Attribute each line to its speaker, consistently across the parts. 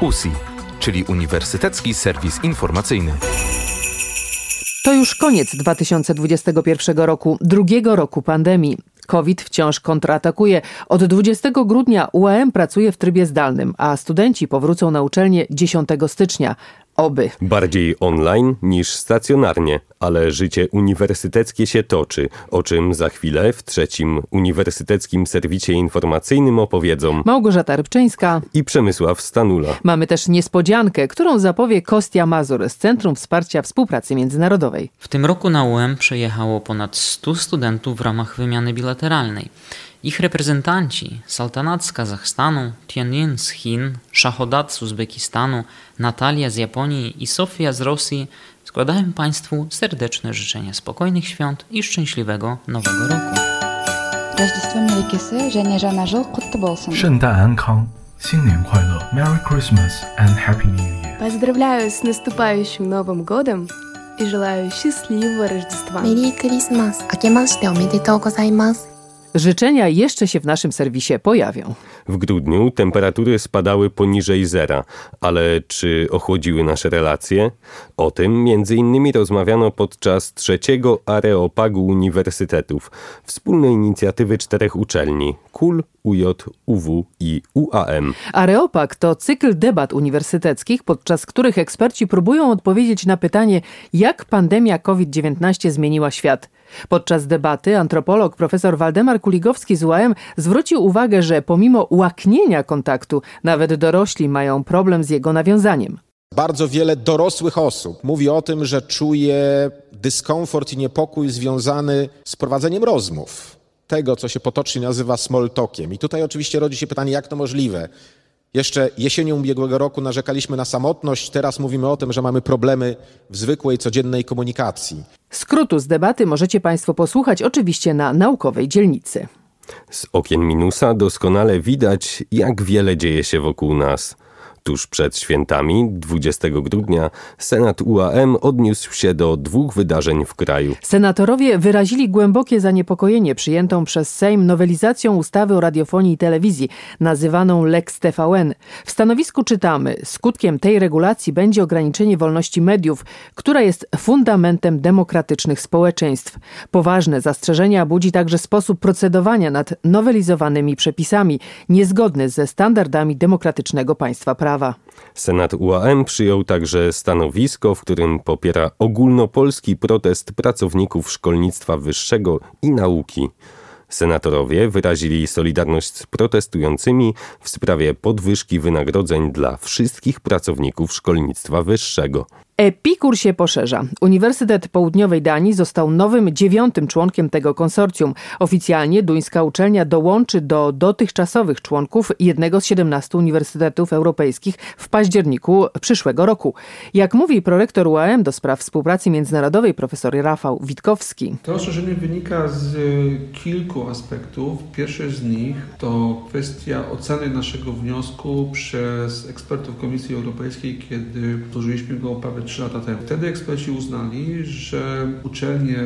Speaker 1: USI, czyli Uniwersytecki Serwis Informacyjny.
Speaker 2: To już koniec 2021 roku, drugiego roku pandemii. COVID wciąż kontratakuje. Od 20 grudnia UAM pracuje w trybie zdalnym, a studenci powrócą na uczelnię 10 stycznia. Oby.
Speaker 3: Bardziej online niż stacjonarnie, ale życie uniwersyteckie się toczy, o czym za chwilę w trzecim uniwersyteckim serwisie informacyjnym opowiedzą
Speaker 2: Małgorzata Rybczyńska
Speaker 3: i Przemysław Stanula.
Speaker 2: Mamy też niespodziankę, którą zapowie Kostia Mazur z Centrum Wsparcia Współpracy Międzynarodowej.
Speaker 4: W tym roku na UM przyjechało ponad 100 studentów w ramach wymiany bilateralnej. Ich reprezentanci Saltanat z Kazachstanu, Tianin z Chin, Shahodat z Uzbekistanu, Natalia z Japonii i Sofia z Rosji składają Państwu serdeczne życzenia spokojnych świąt i szczęśliwego Nowego Roku.
Speaker 5: Rozdestwo Merikisi, Żenie Żana Żol, Kutty Bolson. Szynda Merry Christmas and Happy New Year.
Speaker 6: Поздравляю с наступающим Новым Годом и желаю счастливого Рождества.
Speaker 7: Merry Christmas, 明けましておめでとうございます。
Speaker 2: Życzenia jeszcze się w naszym serwisie pojawią.
Speaker 3: W grudniu temperatury spadały poniżej zera, ale czy ochłodziły nasze relacje? O tym między innymi rozmawiano podczas trzeciego Areopagu Uniwersytetów, wspólnej inicjatywy czterech uczelni KUL, UJ, UW i UAM.
Speaker 2: Areopag to cykl debat uniwersyteckich, podczas których eksperci próbują odpowiedzieć na pytanie, jak pandemia COVID-19 zmieniła świat. Podczas debaty antropolog profesor Waldemar Kuligowski z UAM zwrócił uwagę, że pomimo ułaknienia kontaktu, nawet dorośli mają problem z jego nawiązaniem.
Speaker 8: Bardzo wiele dorosłych osób mówi o tym, że czuje dyskomfort i niepokój związany z prowadzeniem rozmów. Tego, co się potocznie nazywa small talkiem. I tutaj oczywiście rodzi się pytanie, jak to możliwe? Jeszcze jesienią ubiegłego roku narzekaliśmy na samotność, teraz mówimy o tym, że mamy problemy w zwykłej, codziennej komunikacji.
Speaker 2: Skrótu z debaty możecie Państwo posłuchać oczywiście na naukowej dzielnicy.
Speaker 3: Z okien minusa doskonale widać, jak wiele dzieje się wokół nas. Tuż przed świętami, 20 grudnia, Senat UAM odniósł się do dwóch wydarzeń w kraju.
Speaker 2: Senatorowie wyrazili głębokie zaniepokojenie przyjętą przez Sejm nowelizacją ustawy o radiofonii i telewizji, nazywaną Lex TVN. W stanowisku czytamy, skutkiem tej regulacji będzie ograniczenie wolności mediów, która jest fundamentem demokratycznych społeczeństw. Poważne zastrzeżenia budzi także sposób procedowania nad nowelizowanymi przepisami, niezgodny ze standardami demokratycznego państwa prawa.
Speaker 3: Senat UAM przyjął także stanowisko, w którym popiera ogólnopolski protest pracowników szkolnictwa wyższego i nauki. Senatorowie wyrazili solidarność z protestującymi w sprawie podwyżki wynagrodzeń dla wszystkich pracowników szkolnictwa wyższego.
Speaker 2: Epikur się poszerza. Uniwersytet Południowej Danii został nowym dziewiątym członkiem tego konsorcjum. Oficjalnie duńska uczelnia dołączy do dotychczasowych członków jednego z 17 uniwersytetów europejskich w październiku przyszłego roku. Jak mówi prorektor UAM do spraw współpracy międzynarodowej profesor Rafał Witkowski.
Speaker 9: To rozszerzenie wynika z y, kilku aspektów. Pierwszy z nich to kwestia oceny naszego wniosku przez ekspertów Komisji Europejskiej, kiedy złożyliśmy go prawie 3 lata temu. Wtedy eksperci uznali, że uczelnie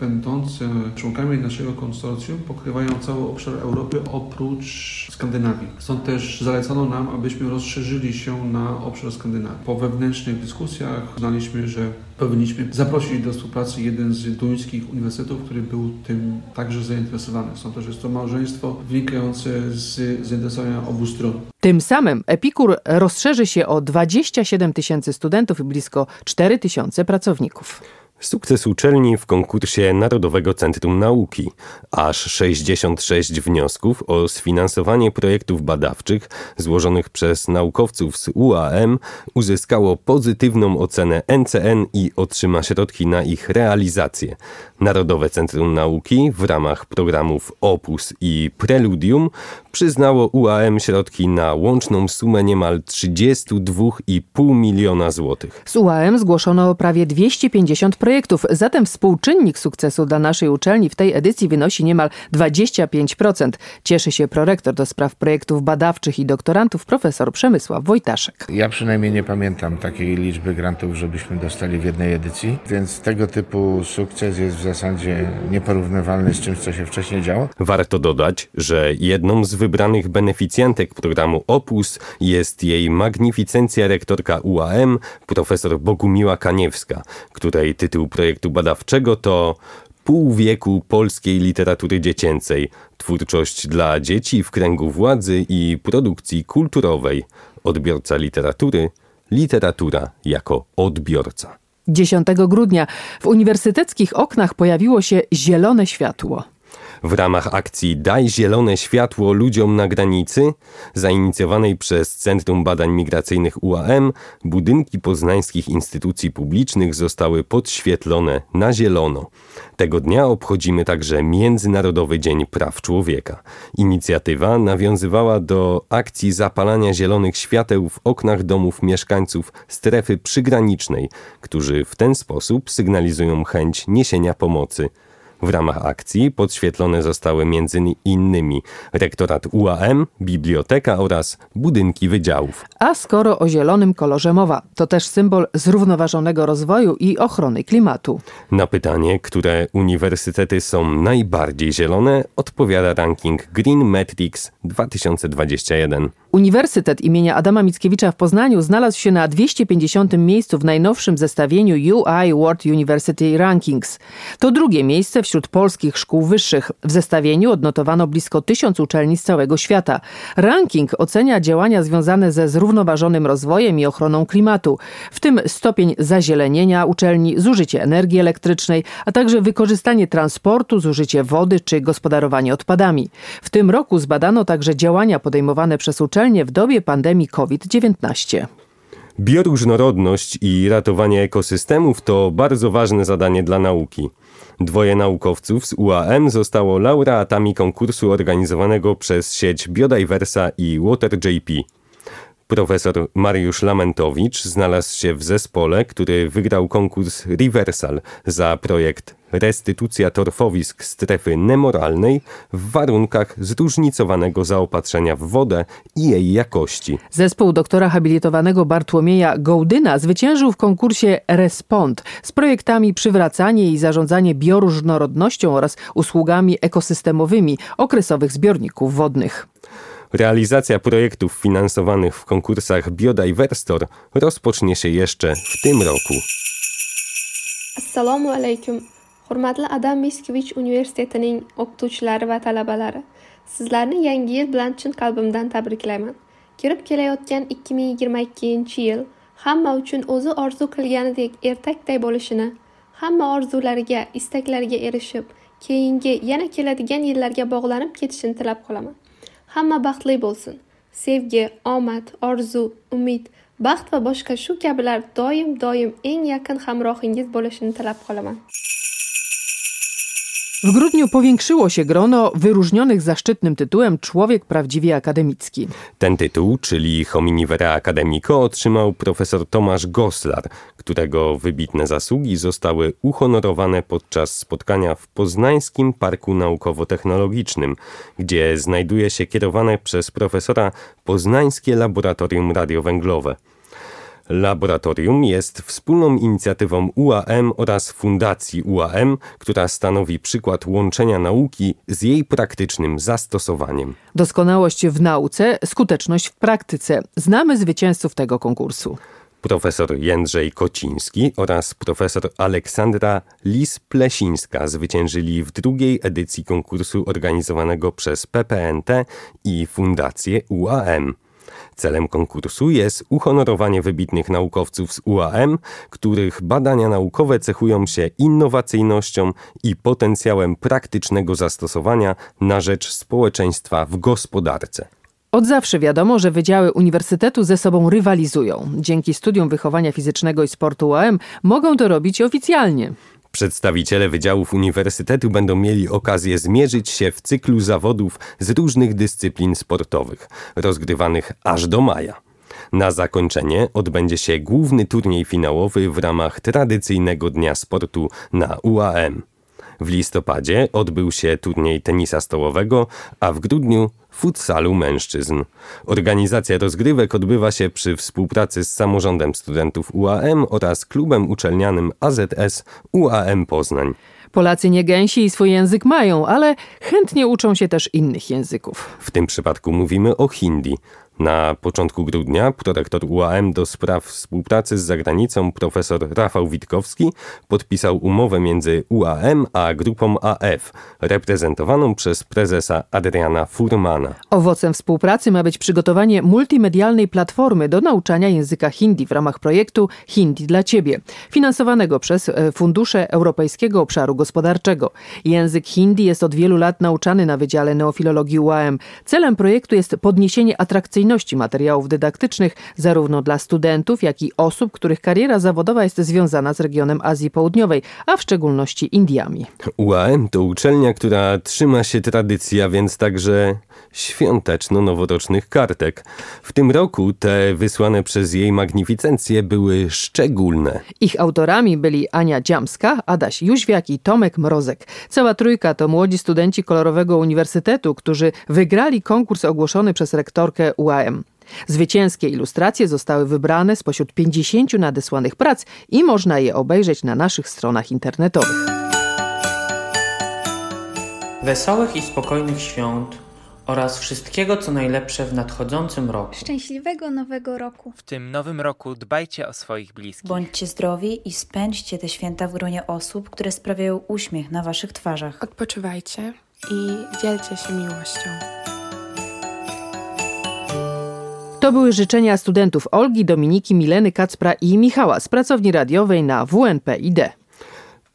Speaker 9: będące członkami naszego konsorcjum pokrywają cały obszar Europy oprócz Skandynawii. Stąd też zalecono nam, abyśmy rozszerzyli się na obszar Skandynawii. Po wewnętrznych dyskusjach uznaliśmy, że powinniśmy zaprosić do współpracy jeden z duńskich uniwersytetów, który był tym także zainteresowany. Są też jest to małżeństwo wynikające z zainteresowania obu stron.
Speaker 2: Tym samym Epikur rozszerzy się o 27 tysięcy studentów i blisko 4 tysiące pracowników.
Speaker 3: Sukces uczelni w konkursie Narodowego Centrum Nauki. Aż 66 wniosków o sfinansowanie projektów badawczych złożonych przez naukowców z UAM uzyskało pozytywną ocenę NCN i otrzyma środki na ich realizację. Narodowe Centrum Nauki w ramach programów Opus i Preludium przyznało UAM środki na łączną sumę niemal 32,5 miliona złotych.
Speaker 2: Z UAM zgłoszono prawie 250 projektów projektów. Zatem współczynnik sukcesu dla naszej uczelni w tej edycji wynosi niemal 25%. Cieszy się prorektor do spraw projektów badawczych i doktorantów profesor Przemysław Wojtaszek.
Speaker 10: Ja przynajmniej nie pamiętam takiej liczby grantów, żebyśmy dostali w jednej edycji, więc tego typu sukces jest w zasadzie nieporównywalny z czymś, co się wcześniej działo.
Speaker 3: Warto dodać, że jedną z wybranych beneficjentek programu Opus jest jej magnificencja rektorka UAM, profesor Bogumiła Kaniewska, której tytuł projektu badawczego to Pół wieku polskiej literatury dziecięcej, twórczość dla dzieci w kręgu władzy i produkcji kulturowej, odbiorca literatury, literatura jako odbiorca.
Speaker 2: 10 grudnia w uniwersyteckich oknach pojawiło się zielone światło.
Speaker 3: W ramach akcji Daj zielone światło ludziom na granicy, zainicjowanej przez Centrum Badań Migracyjnych UAM, budynki poznańskich instytucji publicznych zostały podświetlone na zielono. Tego dnia obchodzimy także Międzynarodowy Dzień Praw Człowieka. Inicjatywa nawiązywała do akcji zapalania zielonych świateł w oknach domów mieszkańców strefy przygranicznej, którzy w ten sposób sygnalizują chęć niesienia pomocy w ramach akcji podświetlone zostały innymi rektorat UAM, biblioteka oraz budynki wydziałów.
Speaker 2: A skoro o zielonym kolorze mowa, to też symbol zrównoważonego rozwoju i ochrony klimatu.
Speaker 3: Na pytanie, które uniwersytety są najbardziej zielone, odpowiada ranking Green Metrics 2021.
Speaker 2: Uniwersytet imienia Adama Mickiewicza w Poznaniu znalazł się na 250. miejscu w najnowszym zestawieniu UI World University Rankings. To drugie miejsce wśród polskich szkół wyższych. W zestawieniu odnotowano blisko tysiąc uczelni z całego świata. Ranking ocenia działania związane ze zrównoważonym rozwojem i ochroną klimatu, w tym stopień zazielenienia uczelni, zużycie energii elektrycznej, a także wykorzystanie transportu, zużycie wody czy gospodarowanie odpadami. W tym roku zbadano także działania podejmowane przez uczelnie w dobie pandemii COVID-19.
Speaker 3: Bioróżnorodność i ratowanie ekosystemów to bardzo ważne zadanie dla nauki. Dwoje naukowców z UAM zostało laureatami konkursu organizowanego przez sieć Biodiversa i WaterJP. Profesor Mariusz Lamentowicz znalazł się w zespole, który wygrał konkurs Riversal za projekt Restytucja torfowisk strefy nemoralnej w warunkach zróżnicowanego zaopatrzenia w wodę i jej jakości.
Speaker 2: Zespół doktora habilitowanego Bartłomieja Gołdyna zwyciężył w konkursie Respond z projektami przywracanie i zarządzanie bioróżnorodnością oraz usługami ekosystemowymi okresowych zbiorników wodnych.
Speaker 3: Realizacja projektów finansowanych w konkursach Biodiverstor rozpocznie się jeszcze w tym roku.
Speaker 11: Assalomu alaykum. Hurmatli Adam Mickiewicz universitetining o'qituvchilari va talabalari. Sizlarni yangi yil bilan chin qalbimdan tabriklayman. Kirib kelayotgan 2022-yil hamma uchun o'zi orzu qilganidek ertakday bo'lishini, hamma orzulariga, istaklariga erishib, keyingi yana keladigan yillarga bog'lanib ketishini tilab qolaman. Hamma baxtli bo'lsin. Sevgi, omad, orzu, umid, baxt va boshqa shu kabilar doim doim eng yaqin hamrohingiz bo'lishini tilab qolaman.
Speaker 2: W grudniu powiększyło się grono wyróżnionych zaszczytnym tytułem Człowiek Prawdziwie Akademicki.
Speaker 3: Ten tytuł, czyli Hominivere Academico, otrzymał profesor Tomasz Goslar, którego wybitne zasługi zostały uhonorowane podczas spotkania w Poznańskim Parku Naukowo-Technologicznym, gdzie znajduje się kierowane przez profesora Poznańskie Laboratorium Radiowęglowe. Laboratorium jest wspólną inicjatywą UAM oraz Fundacji UAM, która stanowi przykład łączenia nauki z jej praktycznym zastosowaniem.
Speaker 2: Doskonałość w nauce, skuteczność w praktyce. Znamy zwycięzców tego konkursu
Speaker 3: profesor Jędrzej Kociński oraz profesor Aleksandra Lis-Plesińska zwyciężyli w drugiej edycji konkursu organizowanego przez PPNT i Fundację UAM. Celem konkursu jest uhonorowanie wybitnych naukowców z UAM, których badania naukowe cechują się innowacyjnością i potencjałem praktycznego zastosowania na rzecz społeczeństwa w gospodarce.
Speaker 2: Od zawsze wiadomo, że wydziały uniwersytetu ze sobą rywalizują. Dzięki studium wychowania fizycznego i sportu UAM mogą to robić oficjalnie.
Speaker 3: Przedstawiciele wydziałów uniwersytetu będą mieli okazję zmierzyć się w cyklu zawodów z różnych dyscyplin sportowych, rozgrywanych aż do maja. Na zakończenie odbędzie się główny turniej finałowy w ramach tradycyjnego dnia sportu na UAM. W listopadzie odbył się turniej tenisa stołowego, a w grudniu futsalu mężczyzn. Organizacja rozgrywek odbywa się przy współpracy z samorządem studentów UAM oraz klubem uczelnianym AZS UAM Poznań.
Speaker 2: Polacy nie gęsi i swój język mają, ale chętnie uczą się też innych języków.
Speaker 3: W tym przypadku mówimy o hindi. Na początku grudnia prorektor UAM do spraw współpracy z zagranicą profesor Rafał Witkowski podpisał umowę między UAM a grupą AF, reprezentowaną przez prezesa Adriana Furmana.
Speaker 2: Owocem współpracy ma być przygotowanie multimedialnej platformy do nauczania języka hindi w ramach projektu Hindi dla Ciebie, finansowanego przez e, Fundusze Europejskiego Obszaru Gospodarczego. Język hindi jest od wielu lat nauczany na Wydziale Neofilologii UAM. Celem projektu jest podniesienie atrakcyjności materiałów dydaktycznych zarówno dla studentów, jak i osób, których kariera zawodowa jest związana z regionem Azji Południowej, a w szczególności Indiami.
Speaker 3: UAM to uczelnia, która trzyma się tradycji, a więc także świąteczno-noworocznych kartek. W tym roku te wysłane przez jej magnificencję były szczególne.
Speaker 2: Ich autorami byli Ania Dziamska, Adaś Jóźwiak i Tomek Mrozek. Cała trójka to młodzi studenci Kolorowego Uniwersytetu, którzy wygrali konkurs ogłoszony przez rektorkę UAM. Zwycięskie ilustracje zostały wybrane spośród 50 nadesłanych prac i można je obejrzeć na naszych stronach internetowych.
Speaker 12: Wesołych i spokojnych świąt oraz wszystkiego, co najlepsze w nadchodzącym roku.
Speaker 13: Szczęśliwego nowego roku.
Speaker 14: W tym nowym roku dbajcie o swoich bliskich.
Speaker 15: Bądźcie zdrowi i spędźcie te święta w gronie osób, które sprawiają uśmiech na waszych twarzach.
Speaker 16: Odpoczywajcie i dzielcie się miłością.
Speaker 2: To były życzenia studentów Olgi, Dominiki, Mileny, Kacpra i Michała z pracowni radiowej na WNPID.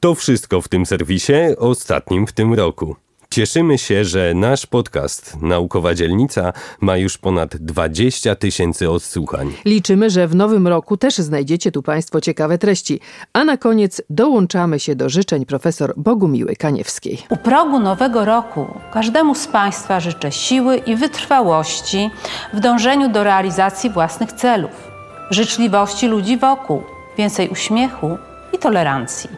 Speaker 3: To wszystko w tym serwisie, ostatnim w tym roku. Cieszymy się, że nasz podcast Naukowa Dzielnica ma już ponad 20 tysięcy odsłuchań.
Speaker 2: Liczymy, że w nowym roku też znajdziecie tu Państwo ciekawe treści. A na koniec dołączamy się do życzeń profesor Bogumiły Kaniewskiej.
Speaker 17: U progu nowego roku każdemu z Państwa życzę siły i wytrwałości w dążeniu do realizacji własnych celów, życzliwości ludzi wokół, więcej uśmiechu i tolerancji.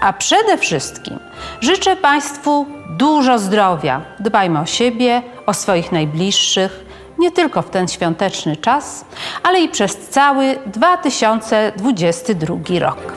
Speaker 17: A przede wszystkim życzę Państwu dużo zdrowia. Dbajmy o siebie, o swoich najbliższych, nie tylko w ten świąteczny czas, ale i przez cały 2022 rok.